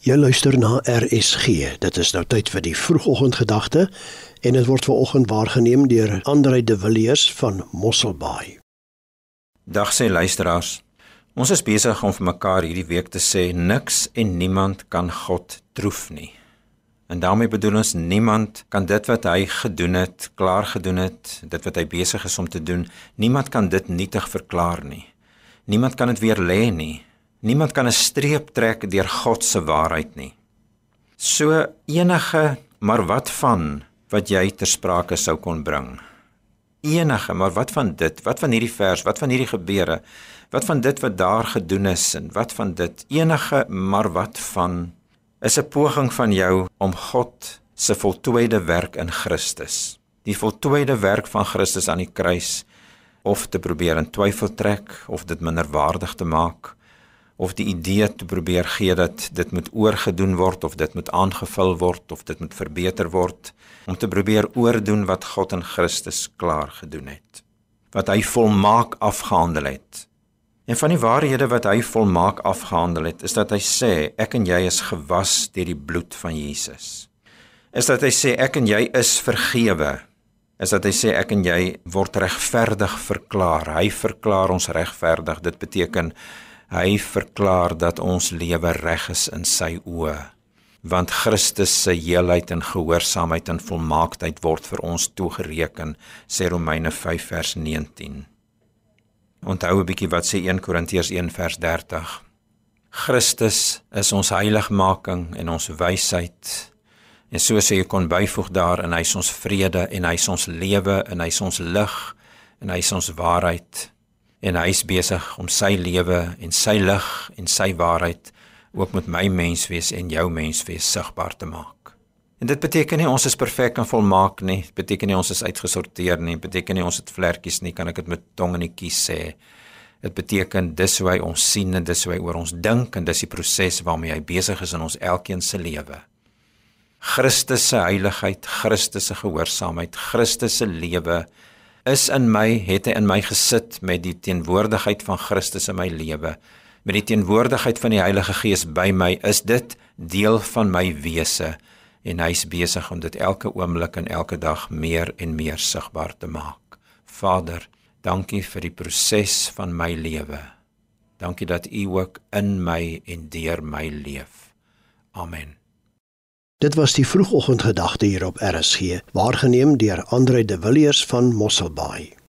Jy luister na RSG. Dit is nou tyd vir die vroegoggendgedagte en dit word veraloggend waargeneem deur Andrei de Villiers van Mosselbaai. Dag sê luisteraars. Ons is besig om vir mekaar hierdie week te sê niks en niemand kan God troef nie. En daarmee bedoel ons niemand kan dit wat hy gedoen het, klaar gedoen het, dit wat hy besig is om te doen, niemand kan dit nietig verklaar nie. Niemand kan dit weer lê nie. Niemand kan 'n streep trek deur God se waarheid nie. So enige, maar wat van wat jy ter sprake sou kon bring? Enige, maar wat van dit? Wat van hierdie vers? Wat van hierdie gebeure? Wat van dit wat daar gedoen is en wat van dit? Enige, maar wat van is 'n poging van jou om God se voltooide werk in Christus. Die voltooide werk van Christus aan die kruis of te probeer in twyfel trek of dit minderwaardig te maak of die idee te probeer gee dat dit moet oorgedoen word of dit moet aangevul word of dit moet verbeter word om te probeer oordoen wat God in Christus klaar gedoen het wat hy volmaak afgehandel het. En van die waarhede wat hy volmaak afgehandel het is dat hy sê ek en jy is gewas deur die bloed van Jesus. Is dat hy sê ek en jy is vergewe. Is dat hy sê ek en jy word regverdig verklaar. Hy verklaar ons regverdig. Dit beteken Hy verklaar dat ons lewe reg is in sy oë, want Christus se heelheid en gehoorsaamheid en volmaaktheid word vir ons toegereken, sê Romeine 5 vers 19. Onthou 'n bietjie wat sê 1 Korintiërs 1 vers 30. Christus is ons heiligmaking en ons wysheid. En so sê jy kon byvoeg daar en hy is ons vrede en hy is ons lewe en hy is ons lig en hy is ons waarheid en hy is besig om sy lewe en sy lig en sy waarheid ook met my menswees en jou menswees sigbaar te maak. En dit beteken nie ons is perfek en volmaak nie, dit beteken nie ons is uitgesorteer nie, dit beteken nie ons het vlekkies nie, kan ek dit met tong en kies sê. Dit beteken dis hoe hy ons sien en dis hoe hy oor ons dink en dis die proses waarmee hy besig is in ons elkeen se lewe. Christus se heiligheid, Christus se gehoorsaamheid, Christus se lewe is in my, het hy in my gesit met die teenwoordigheid van Christus in my lewe. Met die teenwoordigheid van die Heilige Gees by my, is dit deel van my wese en hy's besig om dit elke oomblik en elke dag meer en meer sigbaar te maak. Vader, dankie vir die proses van my lewe. Dankie dat U ook in my en deur my leef. Amen. Dit was die vroegoggendgedagte hier op RSG, waargeneem deur Andre de Villiers van Mosselbaai.